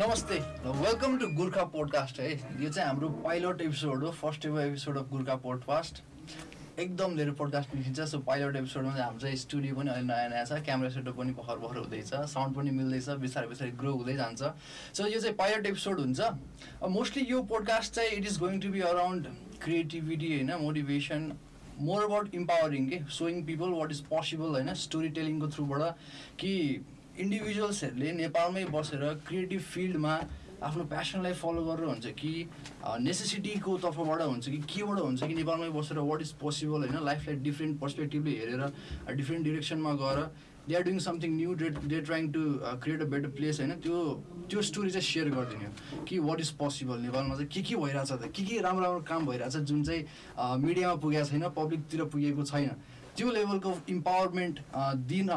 नमस्ते। Welcome to Gorkha podcast है। यो चाहिँ हाम्रो पाइलट एपिसोड हो first episode of Gorkha podcast एकदम धेरै पोडकास्ट निस्किन्छ सो पाइलट एपिसोडमा चाहिँ हाम्रो चाहिँ स्टुडियो पनि अहिले नयाँ नयाँ छ। क्यामेरा सेटअप पनि भर्खर भर्खर हुँदैछ। साउन्ड पनि मिल्दैछ। बिस्तारै बिस्तारै ग्रो हुँदै जान्छ। सो यो चाहिँ पाइलट एपिसोड हुन्छ। मोस्टली यो पोडकास्ट चाहिँ it is going to be around creativity होइन मोटिभेसन मोर अबाउट इम्पावरिङ के showing people what is possible होइन स्टोरी टेलिङको थ्रुबाट कि इन्डिभिजुअल्सहरूले नेपालमै बसेर क्रिएटिभ फिल्डमा आफ्नो प्यासनलाई फलो गरेर हुन्छ कि नेसेसिटीको तर्फबाट हुन्छ कि केबाट हुन्छ कि नेपालमै बसेर वाट इज पोसिबल होइन लाइफलाई डिफ्रेन्ट पर्सपेक्टिभले हेरेर डिफ्रेन्ट डिरेक्सनमा गएर they are doing something new day they trying to create a better place होइन त्यो त्यो स्टोरी चाहिँ सेयर गरिदिने कि वाट इज पोसिबल नेपालमा चाहिँ के के भइरहेछ त के के राम्रो राम्रो काम भइरहेछ जुन चाहिँ मिडियामा पुगेको छैन पब्लिकतिर पुगेको छैन। त्यो लेभलको इम्पावरमेन्ट दिन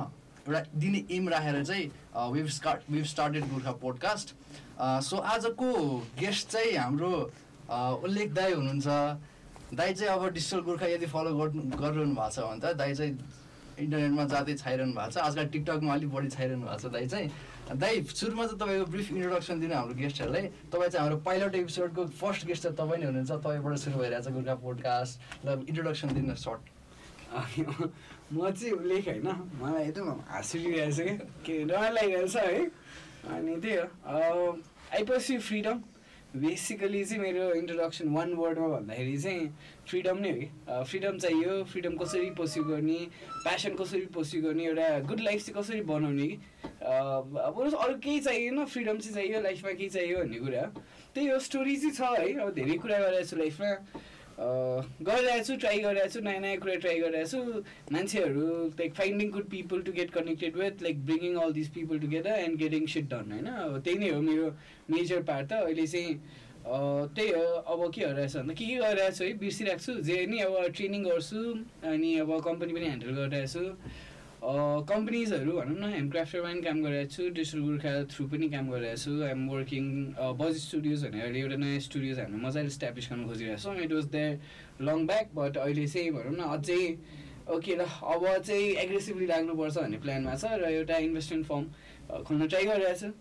एउटा दिने एम राखेर चाहिँ web start web started Gorkha podcast so आजको गेस्ट चाहिँ हाम्रो उल्लेख दाई हुनुहुन्छ। दाई चाहिँ अब डिजिटल गोर्खा यदि फलो गर्नु गरिरहनु भएको छ भने त दाई चाहिँ इन्टरनेटमा जाँदै छाइरहनु भएको छ। आजकल टिकटकमा अलिक बढी छाइरहनु भएको छ दाई चाहिँ। दाई सुरुमा चाहिँ तपाईँको ब्रिफ इन्ट्रोडक्सन दिनु हाम्रो गेस्टहरूलाई तपाईँ चाहिँ हाम्रो पाइलट एपिसोडको फर्स्ट गेस्ट चाहिँ तपाईँ नै हुनुहुन्छ। तपाईँबाट सुरु भइरहेको छ गोर्खा पोडकास्ट ल इन्ट्रोडक्सन दिनु सर्ट म चाहिँ उल्लेख होइन। मलाई एकदम हाँस उठिरहेको छ क्या। के रमाइलो लागिरहेको छ है। अनि त्यही हो। आइपछि फ्रिडम। बेसिकली चाहिँ मेरो इन्ट्रोडक्सन वान वर्डमा भन्दाखेरि चाहिँ फ्रिडम नै हो कि। फ्रिडम चाहियो फ्रिडम कसरी पर्स्यु गर्ने प्यासन कसरी पर्स्यु गर्ने एउटा गुड लाइफ चाहिँ कसरी बनाउने कि। अब अरू केही चाहिएन फ्रिडम चाहिँ चाहियो लाइफमा केही चाहियो भन्ने कुरा त्यही हो स्टोरी चाहिँ छ है। अब धेरै कुरा गरिरहेको छु लाइफमा गरिरहेको छु ट्राई गरिरहेको छु नयाँ नयाँ कुरा ट्राई गरिरहेको छु। मान्छेहरू like finding good people to get connected with like bringing all this people together and getting shit done होइन? अब त्यही नै हो मेरो मेजर पार्ट त। अहिले चाहिँ त्यही हो। अब के गरिरहेको छ भन्दा के के गरिरहेको छु है? बिर्सिरहेको छु। जे नि अब ट्रेनिङ गर्छु अनि अब कम्पनी पनि ह्यान्डल गरिरहेको छु। कम्पनीजहरू भनौँ न ह्यान्डक्राफ्टरमा पनि काम गरिरहेको छु डिजिटल गोर्खा थ्रु पनि काम गरिरहेको छु आइएम वर्किङ बज स्टुडियोज भनेर अहिले एउटा नयाँ स्टुडियोज हामीले मजाले इस्टाब्लिस गर्न खोजिरहेको छौँ। It was there long back but अहिले चाहिँ भनौँ न अझै ओके ल अब चाहिँ एग्रेसिभली लाग्नुपर्छ भन्ने प्लानमा छ र एउटा इन्भेस्टमेन्ट फर्म खोल्न ट्राई गरिरहेको छु।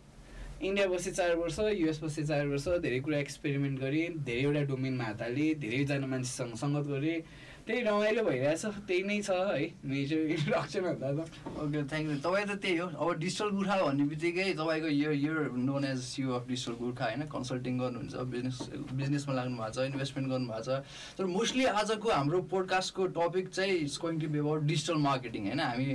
इन्डिया बसे चार वर्ष युएस बसे चार वर्ष धेरै कुरा एक्सपेरिमेन्ट गरेँ धेरैवटा डोमेनमा हात हालेँ धेरैजना मान्छेसँग सङ्गत गरेँ। त्यही रमाइलो भइरहेछ त्यही नै छ है मेजर इन्ट्रोडक्सन भन्दा त। ओके थ्याङ्क यू तपाईँ त त्यही हो। अब डिजिटल गोर्खा भन्ने बित्तिकै तपाईँको यो यो known as CEO of digital Gorkha होइन कन्सल्टिङ गर्नुहुन्छ बिजनेस बिजनेसमा लाग्नु भएको छ इन्भेस्टमेन्ट गर्नुभएको छ। तर मोस्टली आजको हाम्रो पोडकास्टको टपिक चाहिँ it's going to be about digital marketing होइन। हामी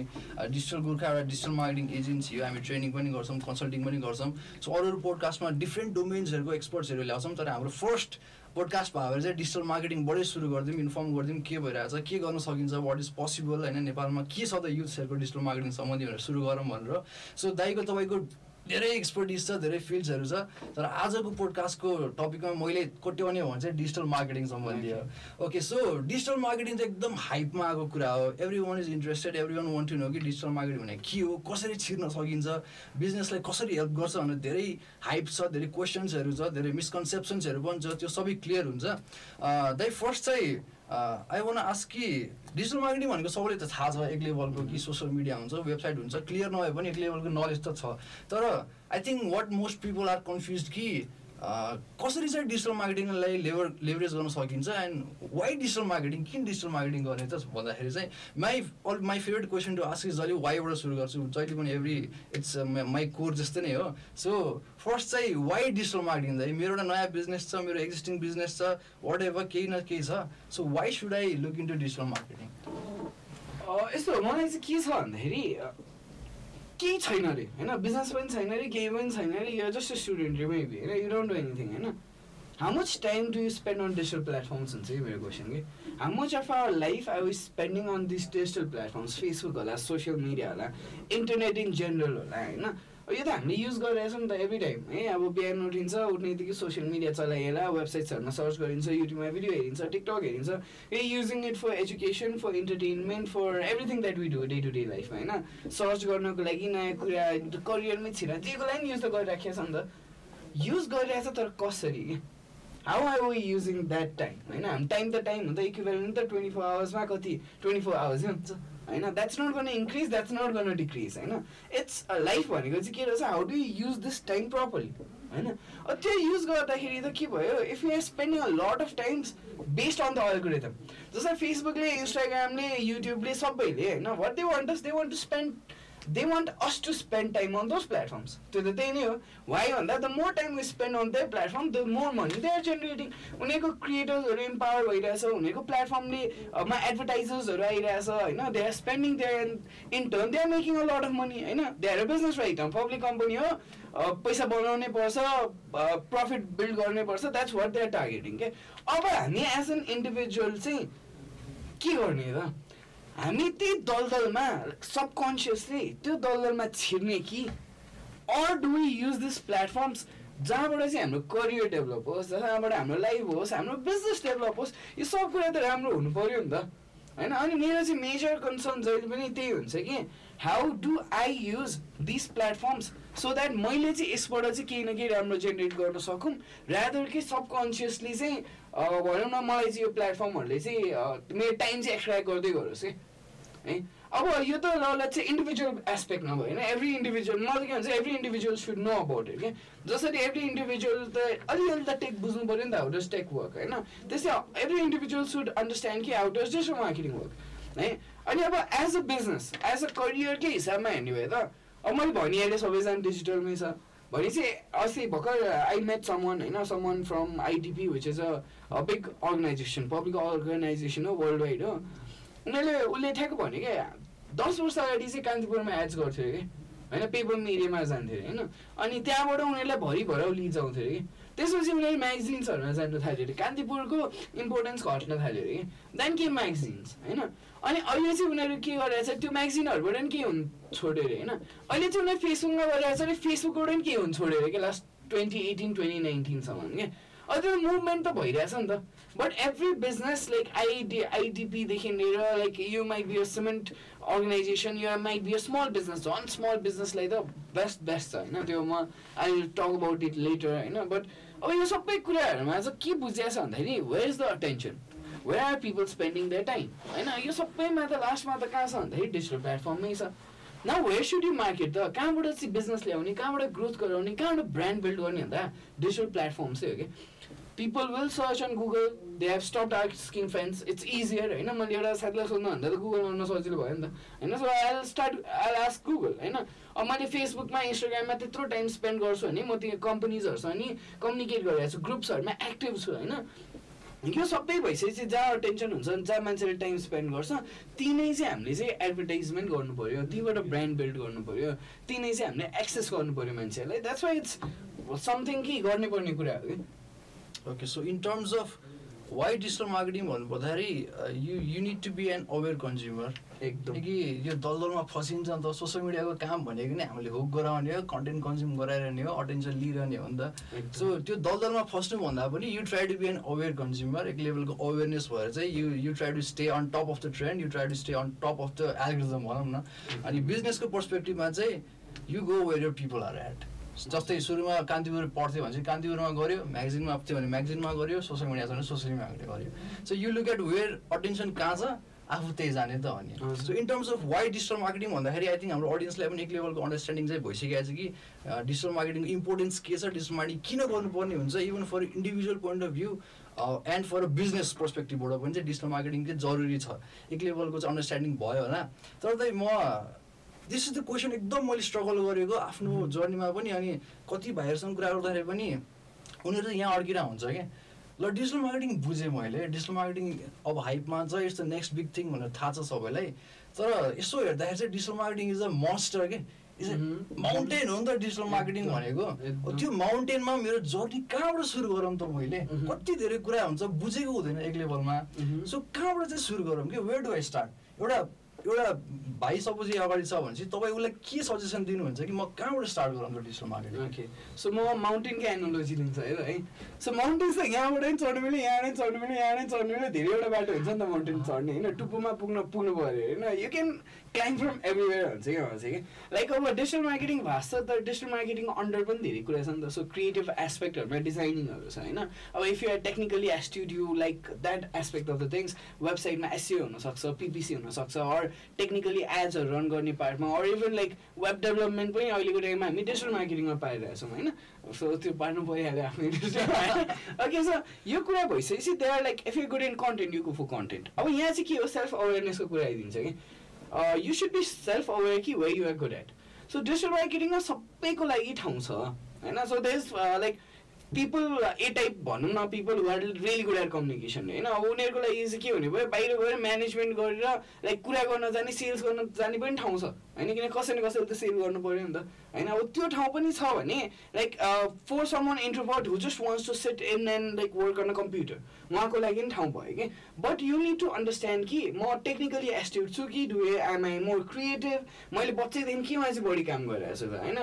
डिजिटल गोर्खा एउटा डिजिटल मार्केटिङ एजेन्सी हो। हामी ट्रेनिङ पनि गर्छौँ कन्सल्टिङ पनि गर्छौँ। सो अरू अरू पोडकास्टमा डिफ्रेन्ट डोमेन्सहरूको एक्सपर्ट्सहरू ल्याउँछौँ। तर हाम्रो फर्स्ट पोडकास्ट भयो चाहिँ डिजिटल मार्केटिङबाटै सुरु गरिदिउँ इन्फर्म गरिदिउँ के भइरहेछ के गर्न सकिन्छ वाट इज पोसिबल होइन नेपालमा के छ त युथ्सहरूको डिजिटल मार्केटिङ सम्बन्धी भनेर सुरु गरौँ भनेर। सो दाइको तपाईँको धेरै एक्सपर्टिज छ धेरै फिल्ड्सहरू छ तर आजको पोडकास्टको टपिकमा मैले कोट्याउने हो भने चाहिँ डिजिटल मार्केटिङ सम्बन्धी हो। ओके सो डिजिटल मार्केटिङ चाहिँ एकदम हाइपमा आएको कुरा हो। Every one is interested every one want to know कि डिजिटल मार्केटिङ भने के हो कसरी छिर्न सकिन्छ बिजनेसलाई कसरी हेल्प गर्छ भनेर धेरै हाइप छ धेरै क्वेसन्सहरू छ धेरै मिसकन्सेप्सन्सहरू पनि छ त्यो सबै क्लियर हुन्छ। दाइ फर्स्ट चाहिँ आई वान आस्क कि डिजिटल मार्केटिङ भनेको सबैले त थाहा छ एक लेभलको कि सोसियल मिडिया हुन्छ वेबसाइट हुन्छ क्लियर नभए पनि एक लेभलको नलेज त छ। तर I think what most people are confuse कि कसरी चाहिँ डिजिटल मार्केटिङलाई लेभर लेभरेज गर्न सकिन्छ एन्ड वाइ डिजिटल मार्केटिङ किन डिजिटल मार्केटिङ गर्ने त भन्दाखेरि चाहिँ my all my favourite question to ask जहिले वाइबाट सुरु गर्छु जहिले पनि एभ्री इट्स माई कोर जस्तै नै हो। सो फर्स्ट चाहिँ वाइ डिजिटल मार्केटिङ चाहिँ मेरो एउटा नयाँ बिजनेस छ मेरो एक्जिस्टिङ बिजनेस छ वाट एभर केही न केही छ। So why should I look in digital marketing यस्तो मलाई चाहिँ के छ भन्दाखेरि केही छैन अरे? होइन बिजनेस पनि छैन अरे केही पनि छैन अरे यो जस्ट स्टुडेन्ट रे मेबी होइन यु डोन्ट डु एनिथिङ होइन। How much time do you spend on digital platforms हुन्छ कि मेरो क्वेसन कि? How much of our life I was spending on this digital platforms Facebook होला सोसियल मिडिया होला internet in general होला होइन। यो त हामीले युज गरिरहेछौँ नि त एभ्री टाइम है? अब बिहान उठिन्छ उठ्नेदेखि सोसियल मिडिया चलाएर वेबसाइट्सहरूमा सर्च गरिन्छ युट्युबमा भिडियो हेरिन्छ टिकटक हेरिन्छ ए using it for education for entertainment for everything that we do day to day लाइफमा होइन? सर्च गर्नको लागि नयाँ कुरा करियरमै छिरा जेको लागि युज त गरिराखेको छ नि त। युज गरिरहेछ तर कसरी? How are we using that time होइन? हामी टाइम त टाइम हुन्छ इक्विभेलेन्ट त ट्वेन्टी फोर आवर्समा कति? ट्वेन्टी फोर आवर्सै हुन्छ। होइन? द्याट्स नट गर्न इन्क्रिज द्याट्स नट गर्न डिक्रिज होइन? इट्स लाइफ भनेको चाहिँ के रहेछ? How do use this time properly होइन? त्यो युज गर्दाखेरि त के भयो? If you are spending a lot of times based on the algorithm जस्तै फेसबुकले इन्स्टाग्रामले युट्युबले सबैले होइन? What they want they want to spend they want us to spend time on those platforms त्यो त त्यही नै हो वाइ भन्दा the more time we spend on the platform the more money they are generating उनीहरूको क्रिएटर्सहरू empower भइरहेछ उनीहरूको प्लेटफर्मले मा एडभर्टाइजर्सहरू आइरहेछ होइन they are spending they in turn they are making a lot of money होइन they are a business right public company हो पैसा बनाउनै पर्छ प्रफिट बिल्ड गर्नै पर्छ that's what they are targeting के अब हामी एज एन इन्डिभिजुअल चाहिँ के गर्ने त हामी त्यही दलदलमा सबकन्सियसली त्यो दलदलमा छिर्ने कि? Or do we use this platforms जहाँबाट चाहिँ हाम्रो करियर डेभलप होस् जहाँबाट हाम्रो लाइफ होस् हाम्रो बिजनेस डेभलप होस् यो सब कुरा त राम्रो हुनु पऱ्यो नि त। होइन? अनि मेरो चाहिँ मेजर कन्सर्न जहिले पनि त्यही हुन्छ कि how do I use this platforms so that मैले चाहिँ यसबाट चाहिँ केही न केही राम्रो जेनेरेट गर्न सकौँ रादर कि सबकन्सियसली चाहिँ भनौँ न मलाई चाहिँ यो प्लेटफर्महरूले चाहिँ मेरो टाइम चाहिँ एक्सट्र्याक्ट गर्दै गरोस् कि है? अब यो त ल चाहिँ इन्डिभिजुअल एस्पेक्ट नभयो होइन एभ्री इन्डिभिजुअल मलाई के भन्छ every individual should know about it क्या? जसरी एभ्री इन्डिभिजुअल त अलिअलि त टेक बुझ्नु पऱ्यो नि त हाउ डज टेक वर्क होइन? त्यस्तै एभ्री इन्डिभिजुअल सुड अन्डरस्ट्यान्ड कि how does digital marketing work है? अनि अब as a business as a करियरकै हिसाबमा हेर्ने भए त अब मैले भनिहालेँ सबैजना डिजिटलमै छ। भने चाहिँ अस्ति भर्खर आई मेट समन होइन someone from ITP which is a big organization public organization हो वर्ल्ड वाइड हो उनीहरूले उसले ठ्याक्क भन्यो क्या दस वर्ष अगाडि चाहिँ कान्तिपुरमा एड्स गर्थ्यो कि होइन पेपर मिडियामा जान्थ्यो अरे होइन? अनि त्यहाँबाट उनीहरूलाई भरि लिजाउँथ्यो अरे कि। त्यसपछि उनीहरूले म्यागजिन्सहरूमा जानु थाल्यो अरे कान्तिपुरको इम्पोर्टेन्स घट्न थाल्यो अरे कि। देन के म्यागजिन्स होइन? अनि अहिले चाहिँ उनीहरू के गरिरहेछ त्यो म्यागजिनहरूबाट पनि के हुनु छोड्यो अरे होइन? अहिले चाहिँ उनीहरू फेसबुकमा गरिरहेछ अरे फेसबुकबाट पनि के हुनु छोड्यो अरे कि लास्ट ट्वेन्टी एटिन ट्वेन्टी नाइन्टिनसम्म क्या अहिले मुभमेन्ट त भइरहेछ नि त but every business like ID आइडिपीदेखि लिएर like you might be a cement organization you might be a small business झन् स्मल बिजनेसलाई त बेस्ट बेस्ट छ होइन त्यो म I talk about it later होइन बट अब यो सबै कुराहरूमा चाहिँ के बुझिएको छ भन्दाखेरि where is the attention where are people spending the time होइन यो सबैमा त लास्टमा त कहाँ छ भन्दाखेरि डिजिटल प्लेटफर्ममै छ। न वेयर सुड यु मार्केट त कहाँबाट चाहिँ बिजनेस ल्याउने कहाँबाट ग्रोथ गराउने कहाँबाट ब्रान्ड बिल्ड गर्ने भन्दा डिजिटल प्लेटफर्म चाहिँ हो कि people will search on Google they have stop asking friends it's easier होइन मैले एउटा साथीलाई सोध्नु भन्दा त गुगल गर्न सजिलो भयो नि त होइन so I start I ask Google होइन अब मैले फेसबुकमा इन्स्टाग्राममा त्यत्रो टाइम स्पेन्ड गर्छु भने म त्यो कम्पनीजहरूसँग नि कम्युनिकेट गरिरहेको छु ग्रुप्सहरूमा एक्टिभ छु होइन यो सबै भइसकेपछि जहाँ टेन्सन हुन्छ जहाँ मान्छेले टाइम स्पेन्ड गर्छ तिनै चाहिँ हामीले चाहिँ एडभर्टाइजमेन्ट गर्नु पऱ्यो तीबाट ब्रान्ड बिल्ड गर्नु पऱ्यो तिनै चाहिँ हामीले एक्सेस गर्नु पऱ्यो मान्छेहरूलाई. द्याट्स वाइ इट्स समथिङ कि गर्नै पर्ने कुरा हो कि okay so in terms of why digital marketing भन्नुपर्दाखेरि you you need to be an aware consumer एकदम कि यो दलदलमा फसिन्छ नि त सोसियल मिडियाको काम भनेको नै हामीले हुक गराउने हो कन्टेन्ट कन्ज्युम गराइरहने हो अटेन्सन लिइरहने हो नि त सो त्यो दलदलमा फस्नुभन्दा पनि you try to be an aware consumer एक लेभलको अवेरनेस भएर चाहिँ you you try to stay on top of the trend you try to stay on top of the algorithm भनौँ न। अनि बिजनेसको पर्सपेक्टिभमा चाहिँ you go where your people are at जस्तै सुरुमा कान्तिपुर पढ्थ्यो भने चाहिँ कान्तिपुरमा गऱ्यो म्यागजिनमा थियो भने म्यागजिनमा गऱ्यो सोसियल मिडिया छ भने सोसियल मिडियामा गऱ्यो। So you look at where attention कहाँ छ? आफू त्यही जाने त अनि। So in terms of why digital marketing भन्दाखेरि आई थिङ्क हाम्रो अडियन्सलाई पनि एक लेभलको अन्डरस्ट्यान्डिङ चाहिँ भइसकेको छ कि डिजिटल मार्केटिङको इम्पोर्टेन्स के छ? डिजिटल मार्केटिङ किन गर्नुपर्ने हुन्छ? Even for individual point of view and for a business पर्सपेक्टिभबाट पनि चाहिँ डिजिटल मार्केटिङ चाहिँ जरुरी छ। एक लेभलको चाहिँ अन्डरस्ट्यान्डिङ भयो होला। तर चाहिँ म दिस इज द क्वेसन एकदम मैले स्ट्रगल गरेको आफ्नो जर्नीमा पनि अनि कति भाइहरूसँग कुरा गर्दाखेरि पनि उनीहरू चाहिँ यहाँ अड्किरहेको हुन्छ क्या। ल डिजिटल मार्केटिङ बुझेँ मैले। डिजिटल मार्केटिङ अब हाइपमा छ यस्तो नेक्स्ट बिग थिङ भनेर थाहा छ सबैलाई। तर यसो हेर्दाखेरि चाहिँ digital marketing is a monster के इज अ माउन्टेन हो नि त डिजिटल मार्केटिङ भनेको। त्यो माउन्टेनमा मेरो जर्नी कहाँबाट सुरु गरौँ त मैले? कति धेरै कुरा हुन्छ बुझेको हुँदैन एक लेभलमा सो कहाँबाट चाहिँ सुरु गरौँ कि? वेयर डु आई स्टार्ट एउटा एउटा भाइ सपोज अगाडि छ भने चाहिँ तपाईँ उसलाई के सजेसन दिनुहुन्छ कि म कहाँबाट स्टार्ट गरौँ त डिजिटल मार्केटिङ? ओके सो म माउन्टेनको एनोलोजी लिन्छ है है। सो माउन्टेन चाहिँ यहाँबाट नै चढ्नु मिल्यो यहाँ नै चढ्नु मिल्यो यहाँ नै चढ्नु मिल्यो। धेरैवटा बाटो हुन्छ नि त माउन्टेन चढ्ने। होइन टुप्पोमा पुग्न पुग्नु पऱ्यो होइन you can climb from everywhere हुन्छ क्या भन्छ कि। लाइक अब डिजिटल मार्केटिङ भाष त डिजिटल मार्केटिङ अन्डर पनि धेरै कुरा छ नि त। सो क्रिएटिभ एस्पेक्टहरूमा डिजाइनिङहरू छ होइन। अब if you are technically astute you like that aspect of the things वेबसाइटमा एससिओ हुनसक्छ पिपिसी हुनसक्छ अर टेक्निकली एड्सहरू रन गर्ने पार्टमा or even like web development पनि अहिलेको टाइममा हामी डिजिटल मार्केटिङमा पाइरहेछौँ होइन? सो त्यो पार्नु परिहाल्यो आफ्नो ओके सो यो कुरा भइसकेपछि they are like if you good in content you go for content अब यहाँ चाहिँ के हो? सेल्फ अवेरनेसको कुरा आइदिन्छ कि? You should be self aware कि way you are good at so digital मार्केटिङमा सबैको लागि ठाउँ छ होइन? सो देस लाइक पिपल ए टाइप भनौँ न people are really good at communication होइन? अब उनीहरूको लागि चाहिँ के हुने भयो? बाहिर गएर म्यानेजमेन्ट गरेर लाइक कुरा गर्न जाने सेल्स गर्न जाने पनि ठाउँ छ। होइन किन? कसैले कसैले त सेल गर्नु पऱ्यो नि त। होइन अब त्यो ठाउँ पनि छ भने like for someone introvert who just wants to sit in and like work on a computer उहाँको लागि पनि ठाउँ भयो कि? But you need to understand कि म टेक्निकली एस्ट्युट छु कि do am I more creative मैले बच्चैदेखि केमा चाहिँ बढी काम गरिरहेको छु होइन?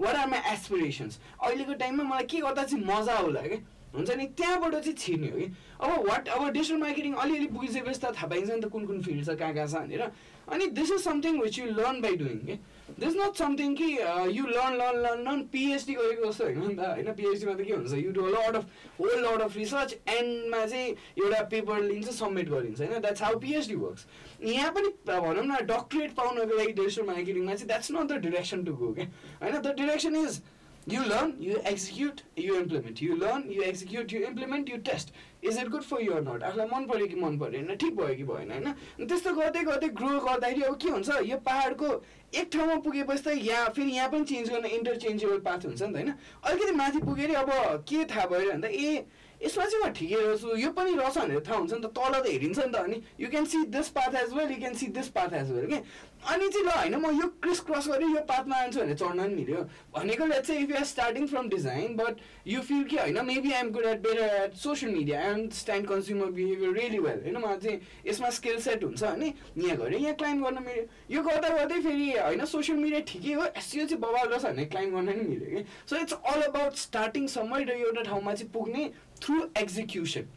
वाट आर माई एसपिरेसन्स अहिलेको टाइममा मलाई के गर्दा चाहिँ मजा होला कि? हुन्छ नि? त्यहाँबाट चाहिँ छिर्ने हो कि? अब वाट अब डिजिटल मार्केटिङ अलिअलि बुझेपछि त थाहा पाइन्छ नि त कुन कुन फिल्ड छ कहाँ कहाँ छ भनेर। अनि this is something which you learn by doing के दिस नट समथिङ कि you learn learn learn learn PhD गरेको जस्तो होइन नि त। होइन पिएचडीमा त के हुन्छ? You do lot of whole lot of research एन्डमा चाहिँ एउटा पेपर लिन्छ सब्मिट गरिन्छ होइन? द्याट्स हाउ पिएचडी वर्क्स यहाँ पनि भनौँ न डक्टरेट पाउनको लागि डिजिटल मार्केटिङमा चाहिँ that's not the direction to go क्या होइन? The direction is you learn, you execute, you implement. You learn, you execute, you implement, you test. Is it good for you or not आफूलाई मन पऱ्यो कि मन परेन ठिक भयो कि भएन होइन त्यस्तो गर्दै गर्दै ग्रो गर्दाखेरि अब के हुन्छ यो पाहाडको एक ठाउँमा पुगेपछि त यहाँ फेरि यहाँ पनि चेन्ज गर्न इन्टरचेन्जेबल पाथ हुन्छ नि त होइन? अलिकति माथि पुगेर अब के थाहा भयो भन्दा ए यसमा चाहिँ म ठिकै रहेछु। यो पनि रहेछ भनेर थाहा हुन्छ नि त। तल त हेरिन्छ नि त अनि you can see this path as well you can see this path as well कि अनि चाहिँ ल होइन म यो क्रिस क्रस गरेँ यो पाथमा आन्छु भनेर चढ्न पनि मिल्यो। भनेको चाहिँ if you are starting from design but you feel कि होइन maybe I'm good at better at social media I understand consumer behaviour really well होइन? मलाई चाहिँ यसमा स्किल सेट हुन्छ अनि यहाँ गएर यहाँ क्लाइम गर्न मिल्यो। यो गर्दा गर्दै फेरि होइन सोसियल मिडिया ठिकै हो एससियो चाहिँ बबाल रहेछ भने क्लाइम गर्न पनि मिल्यो कि। So it's all about starting समय र एउटा ठाउँमा चाहिँ पुग्ने through execution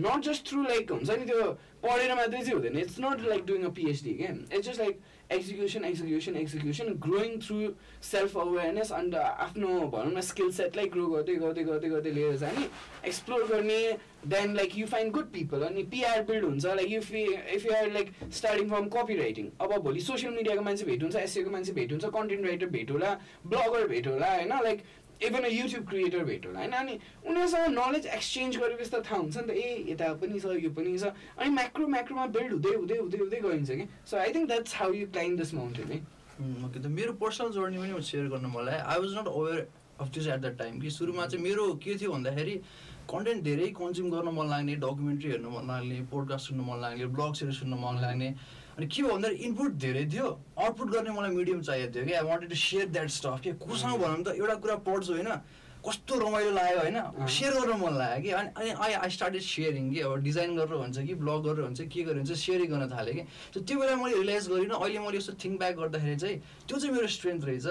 not just through like हुन्छ नि त्यो पढेर मात्रै चाहिँ हुँदैन। It's not like doing a PhD क्या it's just like execution execution execution growing through self awareness अन्त आफ्नो भनौँ न स्किल सेटलाई ग्रो गर्दै गर्दै गर्दै गर्दै लिएर जाने एक्सप्लोर गर्ने then like you find good people अनि पिआर बिल्ड हुन्छ like if if you are like starting from copy writing अब भोलि सोसियल मिडियाको मान्छे भेट हुन्छ एसएको मान्छे भेट हुन्छ कन्टेन्ट राइटर भेट होला ब्लगर भेट होला होइन? Like even a YouTube creator भेट होला होइन अनि उनीहरूसँग नलेज एक्सचेन्ज गरेपछि त थाहा हुन्छ नि त ए यता पनि छ यो पनि छ। अनि म्याक्रो म्याक्रोमा बिल्ड हुँदै हुँदै हुँदै हुँदै गइन्छ कि? So I think that's how you climb this mountain है ओके त मेरो पर्सनल जर्नी पनि सेयर गर्नु मलाई I was not aware of this at the time कि सुरुमा चाहिँ मेरो के थियो भन्दाखेरि कन्टेन्ट धेरै कन्ज्युम गर्न मन लाग्ने डकुमेन्ट्री हेर्नु मन लाग्ने पोडकास्ट सुन्नु मन लाग्ने ब्लग्सहरू सुन्नु मन लाग्ने। अनि के भयो भन्दाखेरि इनपुट धेरै थियो आउटपुट गर्ने मलाई मिडियम चाहिएको थियो कि I wanted to share that stuff के कोसँग भनौँ त एउटा कुरा पढ्छु होइन कस्तो रमाइलो लाग्यो होइन। सेयर गर्न मन लाग्यो कि। अनि अनि आई आई स्टार्टेड सेयरिङ कि। अब डिजाइन गरेर हुन्छ कि ब्लग गरेर हुन्छ के गरेर हुन्छ सेयरिङ गर्न थालेँ कि। सो त्यो बेला मैले रियलाइज गरिनँ अहिले मैले यस्तो थिङ्क ब्याक गर्दाखेरि चाहिँ त्यो चाहिँ मेरो स्ट्रेन्थ रहेछ।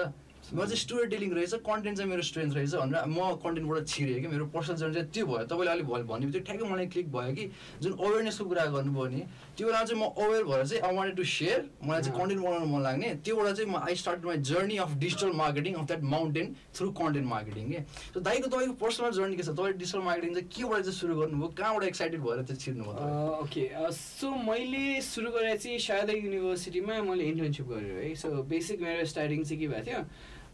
म चाहिँ स्टोरी टेलिङ रहेछ कन्टेन्ट चाहिँ मेरो स्ट्रेन्थ रहेछ भनेर म कन्टेन्टबाट छिरेँ कि। मेरो पर्सनल जर्नी चाहिँ त्यो भयो। तपाईँले अलिक भयो भने बित्तिकै ठ्याक्कै मलाई क्लिक भयो कि। जुन अवेरनेसको कुरा गर्नुभयो नि त्यो बेला चाहिँ म अवेर भएर चाहिँ आई वान्टेड टु सेयर मलाई चाहिँ कन्टेन्ट बनाउनु मन लाग्ने। त्योबाट चाहिँ म I start my journey of digital marketing of that mountain through content marketing के सो दाइको तपाईँको पर्सनल जर्नी के छ? तपाईँले डिजिटल मार्केटिङ चाहिँ केबाट चाहिँ सुरु गर्नुभयो? कहाँबाट एक्साइटेड भएर चाहिँ छिर्नुभयो ओके सो मैले सुरु गरेर चाहिँ सायद युनिभर्सिटीमा मैले इन्टर्नसिप गरेँ है। सो बेसिक मेरो स्टार्टिङ चाहिँ के भएको थियो?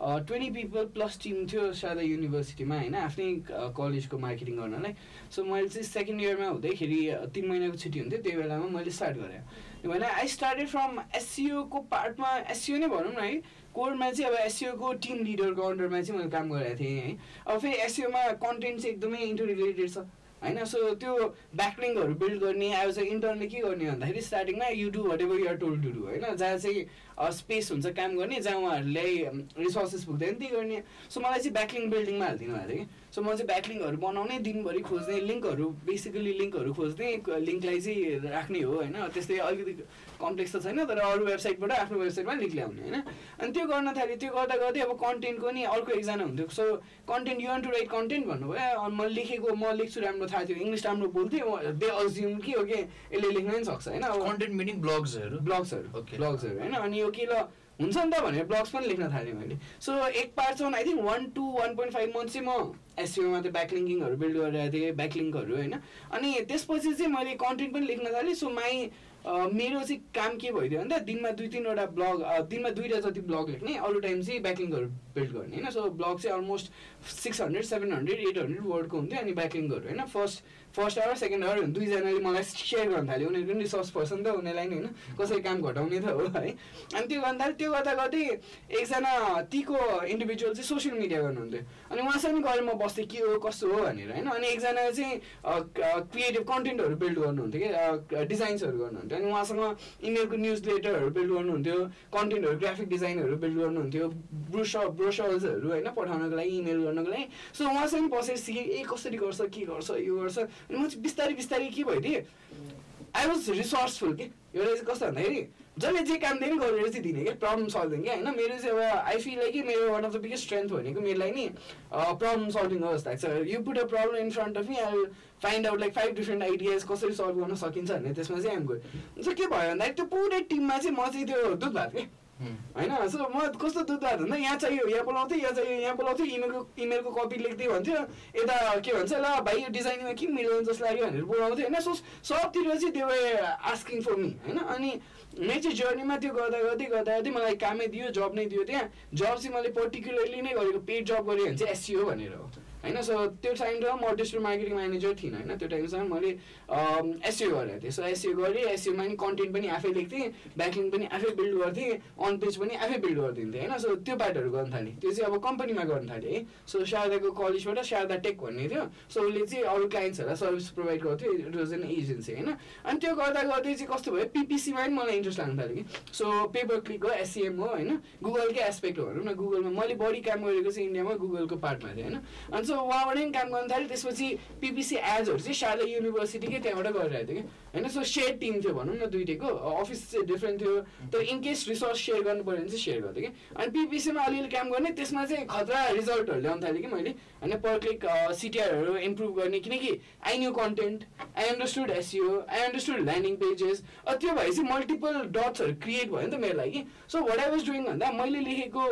ट्वेन्टी पिपल प्लस टिम थियो सादा युनिभर्सिटीमा होइन? आफ्नै कलेजको मार्केटिङ गर्नलाई। सो मैले चाहिँ सेकेन्ड इयरमा हुँदैखेरि तिन महिनाको छुट्टी हुन्थ्यो। त्यही बेलामा मैले स्टार्ट गरेँ। भने आई स्टार्टेड फ्रम एससिओको पार्टमा एससिओ नै भनौँ न है। कोरमा चाहिँ अब एससिओको टिम लिडरको अन्डरमा चाहिँ मैले काम गरेको थिएँ है। अब फेरि एससिओमा कन्टेन्ट चाहिँ एकदमै इन्टर रिलेटेड छ। होइन सो त्यो ब्याकलिङहरू बिल्ड गर्ने अब चाहिँ इन्टरनले के गर्ने भन्दाखेरि स्टार्टिङमा you do whatever you're told to do होइन? जहाँ चाहिँ स्पेस हुन्छ काम गर्ने जहाँ उहाँहरूलाई रिसोर्सेस पुग्दैन त्यही गर्ने। सो मलाई चाहिँ ब्याकलिङ बिल्डिङमा हालिदिनु भएको थियो कि। सो म चाहिँ ब्याकलिङहरू बनाउने दिनभरि खोज्ने लिङ्कहरू बेसिकली लिङ्कहरू खोज्ने लिङ्कलाई चाहिँ राख्ने हो होइन? त्यस्तै अलिकति कम्प्लेक्स त छैन तर अरू वेबसाइटबाट आफ्नो वेबसाइटमा लिङ्क ल्याउने होइन? अनि त्यो गर्न थालेँ त्यो गर्दा गर्दै अब कन्टेन्टको नि अर्को एकजना हुन्थ्यो। सो कन्टेन्ट युन टु राइट कन्टेन्ट भन्नुभयो। अनि मैले लेखेको म लेख्छु राम्रो थाहा थियो इङ्ग्लिस राम्रो बोल्थेँ दे अज्युम कि ओके यसले लेख्न पनि सक्छ होइन? कन्टेन्ट मिनिङ ब्लग्सहरू ब्लग्सहरू ब्लग्सहरू होइन? अनि यो के ल हुन्छ नि त भनेर ब्लग्स पनि लेख्न थालेँ मैले। सो एक पार्टसम्म I think one two one point five month चाहिँ म एससिओमा त्यो ब्याकलिङ्किङहरू बिल्ड गरिरहेको थिएँ ब्याकलिङ्कहरू होइन। अनि त्यसपछि चाहिँ मैले कन्टेन्ट पनि लेख्न थालेँ। सो माई मेरो चाहिँ काम के भइदियो भन्दा दिनमा दुई तिनवटा ब्लग दिनमा दुईवटा जति ब्लग लेख्ने अरू टाइम चाहिँ ब्याकलिङहरू बिल्ड गर्ने होइन? सो ब्लग चाहिँ almost six hundred seven hundred eight hundred वर्डको हुन्थ्यो अनि ब्याकलिङहरू होइन? First first hour second hour दुईजनाले मलाई सेयर गर्न थाल्यो। उनीहरूको पनि रिसोर्स पर्सन त उनीहरूलाई नि होइन? कसरी काम घटाउने त हो है? अनि त्यो गर्दा त्यो गर्दा गर्दै एकजना तीको इन्डिभिजुअल चाहिँ सोसियल मिडिया गर्नुहुन्थ्यो। अनि उहाँसँग गएर म बस्थेँ के हो कस्तो हो भनेर होइन? अनि एकजना चाहिँ क्रिएटिभ कन्टेन्टहरू बिल्ड गर्नुहुन्थ्यो कि? डिजाइन्सहरू गर्नुहुन्थ्यो। अनि उहाँसँग इमेलको न्युज लेटरहरू बिल्ड गर्नुहुन्थ्यो कन्टेन्टहरू ग्राफिक डिजाइनहरू बिल्ड गर्नुहुन्थ्यो ब्रोस ब्रोसर्सहरू होइन पठाउनको लागि इमेल गर्नको लागि। सो उहाँसँग बसेर सिकेँ ए कसरी गर्छ के गर्छ यो गर्छ। अनि म चाहिँ बिस्तारै बिस्तारै के भइदिएँ? आई वाज रिसोर्सफुल कि? एउटा चाहिँ कस्तो भन्दाखेरि जसले जे काम दियो नि गरेर चाहिँ दिने क्या प्रब्लम सल्भिङ क्या होइन? मेरो चाहिँ अब आई फिल लाइक कि मेरो one of the biggest strength भनेको मेरो लागि नि प्रब्लम सल्भिङ हो जस्तो लाग्छ। You put a problem in front of me I find out like five different ideas कसरी सल्भ गर्न सकिन्छ भने त्यसमा चाहिँ आइम गुड सो के भयो भन्दाखेरि त्यो पुरै टिममा चाहिँ म चाहिँ त्यो दुध भात क्या। होइन? सो म कस्तो दुध भात भन्दा यहाँ चाहियो यहाँ बोलाउँथेँ यहाँ चाहियो यहाँ बोलाउँथेँ इमेलको इमेलको कपी लेख्दै भन्थ्यो। यता के भन्छ ल भाइ यो डिजाइनमा के मिलाउनु जस्तो लाग्यो भनेर बोलाउँथ्यो। होइन? सो सबतिर चाहिँ त्यो आस्किङ फर मी होइन? अनि मेरो चाहिँ जर्नीमा त्यो गर्दा गर्दै गर्दा गर्दै मलाई कामै दियो जब नै दियो त्यहाँ। जब चाहिँ मैले पर्टिकुलरली नै गरेको पेड जब गरेँ भने चाहिँ एससिओ भनेर। हो होइन सो त्यो टाइमसम्म म डिजिटल मार्केटिङ म्यानेजर थिइनँ होइन? त्यो टाइमसम्म मैले एससिओ गरेको थिएँ। सो एससिओ गरेँ एससिओमा नि कन्टेन्ट पनि आफै लेख्थेँ ब्याकिङ पनि आफै बिल्ड गर्थेँ अन पेज पनि आफै बिल्ड गरिदिन्थेँ होइन? सो त्यो पार्टहरू गर्न थालेँ। त्यो चाहिँ अब कम्पनीमा गर्न थालेँ है? सो शारदाको कलेजबाट शारदा टेक भन्ने थियो। सो उसले चाहिँ अरू क्लाइन्ट्सहरूलाई सर्भिस प्रोभाइड गर्थ्यो इट वाज एन एजेन्सी होइन? अनि त्यो गर्दा गर्दै चाहिँ कस्तो भयो? पिपिसीमा पनि मलाई इन्ट्रेस्ट लाग्न थाल्यो कि। सो पेपर क्लिक हो एससिएम हो होइन? गुगलकै एस्पेक्ट हो भनौँ न गुगलमा मैले बढी काम गरेको चाहिँ इन्डियामा गुगलको पार्टमा थिएँ होइन? अनि सो उहाँबाट काम गर्न थालेँ त्यसपछि पिपिसी एड्सहरू चाहिँ शारदा युनिभर्सिटीकै त्यहाँबाट गरिरहेको थियो कि? होइन सो सेयर टिम थियो भनौँ न दुइटैको अफिस चाहिँ डिफ्रेन्ट थियो। तर इन केस रिसोर्स सेयर गर्नु पऱ्यो भने चाहिँ सेयर गर्थेँ कि? अनि पिपिसीमा अलिअलि काम गर्ने त्यसमा चाहिँ खतरा रिजल्टहरू ल्याउनु थालेँ कि मैले? होइन पर क्लिक सिटिआरहरू इम्प्रुभ गर्ने। किनकि I knew content I understood SEO I understood landing pages त्यो भएपछि मल्टिपल डट्सहरू क्रिएट भयो नि त मेरो लागि। So what I was doing भन्दा मैले लेखेको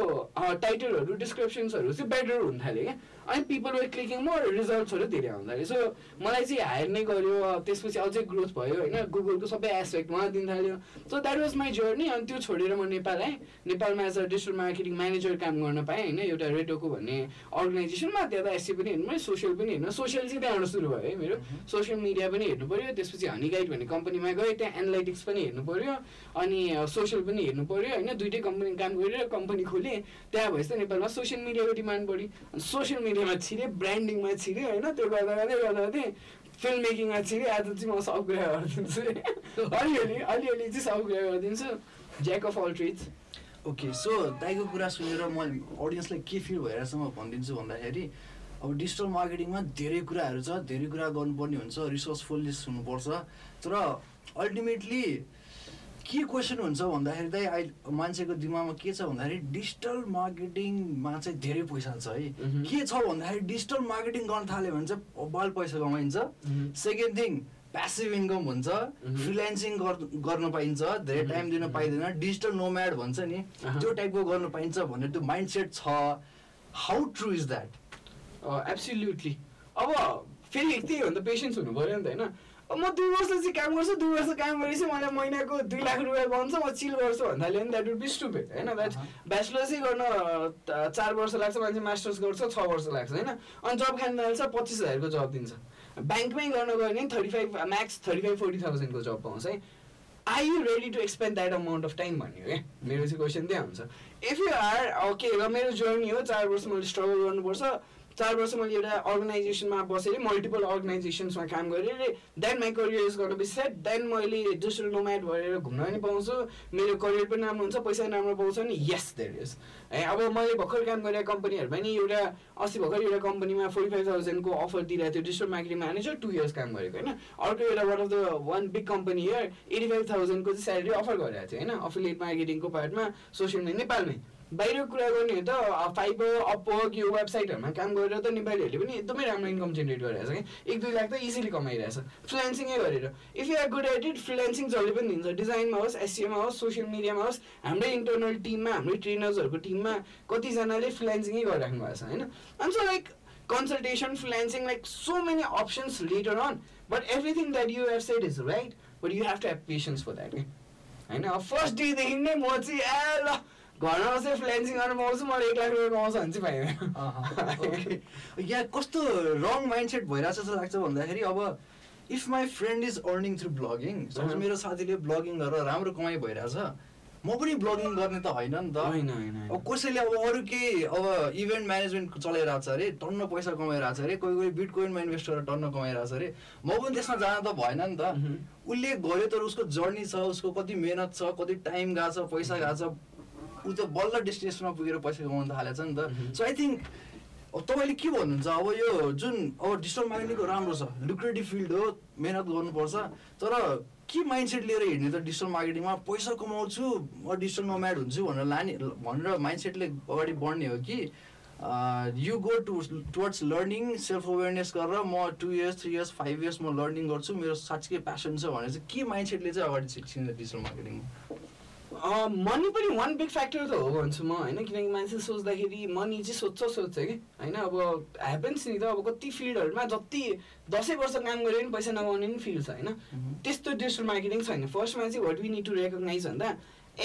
टाइटलहरू डिस्क्रिप्सन्सहरू चाहिँ बेटर हुन थाल्यो क्या। अनि पिपल वे क्लिकिङ मोर रिजल्ट्सहरू धेरै आउँदा सो मलाई चाहिँ हायर नै गऱ्यो त्यसपछि अझै ग्रोथ भयो होइन। गुगलको सबै एस्पेक्ट उहाँ दिन थाल्यो। So that was my journey अनि त्यो छोडेर म नेपाल आएँ। नेपालमा as a digital marketing manager काम गर्न पाएँ होइन। एउटा रेडोको भन्ने अर्गनाइजेसनमा त्यहाँ त एससी पनि हेर्नु सोसियल पनि हेर्नु सोसियल चाहिँ त्यहाँबाट सुरु भयो है मेरो। सोसियल मिडिया पनि हेर्नु पऱ्यो त्यसपछि हनी गाइड भन्ने कम्पनीमा गएँ त्यहाँ एनालाइटिक्स पनि हेर्नु पऱ्यो अनि सोसियल पनि हेर्नु पऱ्यो होइन? दुइटै कम्पनी काम गरेर कम्पनी खोलेँ त्यहाँ भएपछि नेपालमा सोसियल मिडियाको डिमान्ड बढी सोसियल मिडियामा छिरेँ ब्रान्डिङमा छिरेँ होइन? त्यो गर्दा गर्दै गर्दा गर्दै फिल्म मेकिङमा छिरेँ आज चाहिँ म सब कुरा गरिदिन्छु। अलिअलि अलिअलि चाहिँ सब कुरा गरिदिन्छु। Jack of all trades okay so दाइको कुरा सुनेर म अडियन्सलाई के फिल भइरहेछ म भनिदिन्छु भन्दाखेरि अब डिजिटल मार्केटिङमा धेरै कुराहरू छ धेरै कुरा गर्नुपर्ने हुन्छ रिसोर्सफुलनेस हुनुपर्छ तर अल्टिमेटली के क्वेसन हुन्छ भन्दाखेरि चाहिँ अहिले मान्छेको दिमागमा के छ भन्दाखेरि डिजिटल मार्केटिङमा चाहिँ धेरै पैसा छ है। के छ भन्दाखेरि डिजिटल मार्केटिङ गर्न थाल्यो भने चाहिँ बाल पैसा कमाइन्छ सेकेन्ड थिङ प्यासिभ इन्कम हुन्छ मह्म। फ्रिल्यान्सिङ गर्न पाइन्छ धेरै। टाइम दिन पाइँदैन डिजिटल नोम्याड भन्छ नि। त्यो टाइपको गर्न पाइन्छ भन्ने त्यो माइन्ड सेट छ how true is that absolutely अब फेरि त्यही हो नि त पेसेन्स हुनु पऱ्यो नि त होइन? म दुई वर्ष चाहिँ काम गर्छु दुई वर्ष काम गरेपछि मलाई महिनाको दुई लाख रुपियाँ बन्छ म चिल गर्छु भन्नाले नि द्याट वुड बी स्टुपेड होइन? द्याट। ब्याचलर्सै गर्न चार वर्ष लाग्छ मान्छे मास्टर्स गर्छ छ वर्ष लाग्छ होइन? अनि जब खान थाल्छ पच्चिस हजारको जब दिन्छ। ब्याङ्कमै गर्न गयो भने thirty five max thirty five forty थाउजन्डको job पाउँछ है? Are you ready to expend that amount of time भन्यो क्या मेरो चाहिँ क्वेसन त्यहाँ हुन्छ। इफ यु आर ओके र मेरो जर्नी हो चार वर्ष मैले स्ट्रगल गर्नुपर्छ चार वर्ष मैले एउटा अर्गनाइजेसनमा बसेर मल्टिपल अर्गनाइजेसन्समा काम गरेर देन माई करियर इज गर्न बिसेट देन मैले डिजिटल नोम्याड भएर घुम्न पनि पाउँछु। मेरो करियर पनि राम्रो हुन्छ पैसा पनि राम्रो पाउँछ नि यस देयर इज है अब मैले भर्खर काम गरेको कम्पनीहरूमा नि एउटा अस्ति भर्खर एउटा कम्पनीमा फोर्टी फाइभ थाउजन्डको अफर दिइरहेको थियो digital marketing manager two years काम गरेको होइन? अर्को एउटा one of the one big company here eighty five थाउजन्डको चाहिँ स्यालेरी अफर गरिरहेको थियो होइन? अफिलिएट मार्केटिङको पार्टमा सोसियल मिडिया नेपालमै। बाहिर कुरा गर्ने हो त फाइबर अपवर्क यो वेबसाइटहरूमा काम गरेर त नेपालीहरूले पनि एकदमै राम्रो इन्कम जेनेरेट गरिरहेछ कि एक दुई लाख त इजिली कमाइरहेछ। फ्रिलान्सिङै गरेर। If you are good at it freelancing जसले पनि दिन्छ। डिजाइनमा होस् एससिएमा होस् सोसियल मिडियामा होस् हाम्रै इन्टरनल टिममा हाम्रै ट्रेनर्सहरूको टिममा कतिजनाले फ्रिलान्सिङै गरिराख्नु भएको छ होइन? अनि so like consultation, freelancing, like so many options later on. But everything that you have said is right. But you have to have patience for that होइन फर्स्ट डेदेखि नै म चाहिँ ए ल घरमा बसेर फ्रिलान्सिङ गर्न पाउँछु मलाई एक लाख रुपियाँ कमाउँछ भने चाहिँ पाइँदैन यहाँ कस्तो रङ माइन्डसेट भइरहेछ जस्तो लाग्छ भन्दाखेरि अब if my friend is earning through blogging suppose. मेरो साथीले ब्लगिङ गरेर राम्रो कमाइ भइरहेछ म पनि ब्लगिङ गर्ने त होइन नि त। होइन अब कसैले अब अरू केही अब इभेन्ट म्यानेजमेन्ट चलाइरहेको छ अरे टन्न पैसा कमाइरहेको छ अरे कोही कोही बिटकोइनमा इन्भेस्ट गरेर टन्न कमाइरहेको छ अरे म पनि त्यसमा जान त भएन नि त। उसले गऱ्यो तर उसको जर्नी छ उसको कति मेहनत छ कति टाइम गएको छ पैसा गएको छ ऊ त बल्ल डेस्टिनेसनमा पुगेर पैसा कमाउनु थालेको छ नि। त। सो आई थिङ्क अब तपाईँले के भन्नुहुन्छ? अब यो जुन अब डिजिटल मार्केटिङको राम्रो छ लुक्रेटिभ फिल्ड हो मेहनत गर्नुपर्छ। तर के माइन्डसेट लिएर हिँड्ने त डिजिटल मार्केटिङमा? पैसा कमाउँछु म डिजिटल नोम्याड हुन्छु भनेर लाने भनेर माइन्डसेटले अगाडि बढ्ने हो कि? You go to towards learning self awareness गरेर म two years three years five years म लर्निङ गर्छु। मेरो साँच्चीकै प्यासन छ भनेर चाहिँ के माइन्डसेटले चाहिँ अगाडि सिक्छिन्छ डिजिटल मार्केटिङमा? मनी पनि वान बिग फ्याक्टर त हो भन्छु म होइन? किनकि मान्छे सोच्दाखेरि मनी चाहिँ सोध्छ सोध्छ कि? होइन? अब ह्यापन्स नि त अब कति फिल्डहरूमा जति दसैँ वर्ष काम गरे पनि पैसा नगाउने पनि फिल्ड छ होइन? त्यस्तो डिजिटल मार्केटिङ छैन। फर्स्टमा चाहिँ what we need to recognise भन्दा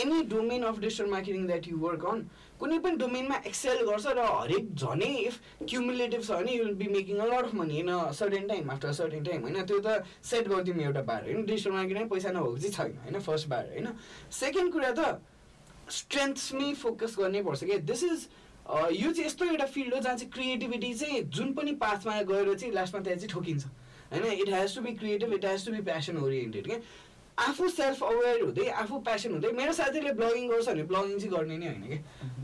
any domain of digital marketing that you work on कुनै पनि डोमेनमा एक्सेल गर्छ र हरेक झनै इफ क्युमुलेटिभ छ भने you will be making a lot of money in a certain time after certain time होइन? त्यो त सेट गरिदिउँ एउटा बार होइन? डिजिटल मार्केटिङ पैसा नभएको चाहिँ छैन होइन? फर्स्ट बार होइन? सेकेन्ड कुरा त स्ट्रेन्थमै फोकस गर्नै पर्छ कि दिस इज यो चाहिँ यस्तो एउटा फिल्ड हो जहाँ चाहिँ क्रिएटिभिटी चाहिँ जुन पनि पाथमा गएर चाहिँ लास्टमा त्यहाँ चाहिँ ठोकिन्छ होइन? It has to be creative it has to be passion oriented क्या? आफू सेल्फ अवेर हुँदै आफू प्यासन हुँदै मेरो साथीले ब्लगिङ गर्छ भने ब्लगिङ चाहिँ गर्ने नै होइन कि?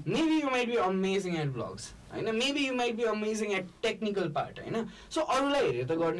Maybe you might be amazing at blogs होइन? Maybe you might be amazing at technical part होइन? सो अरूलाई हेरेर त गर्ने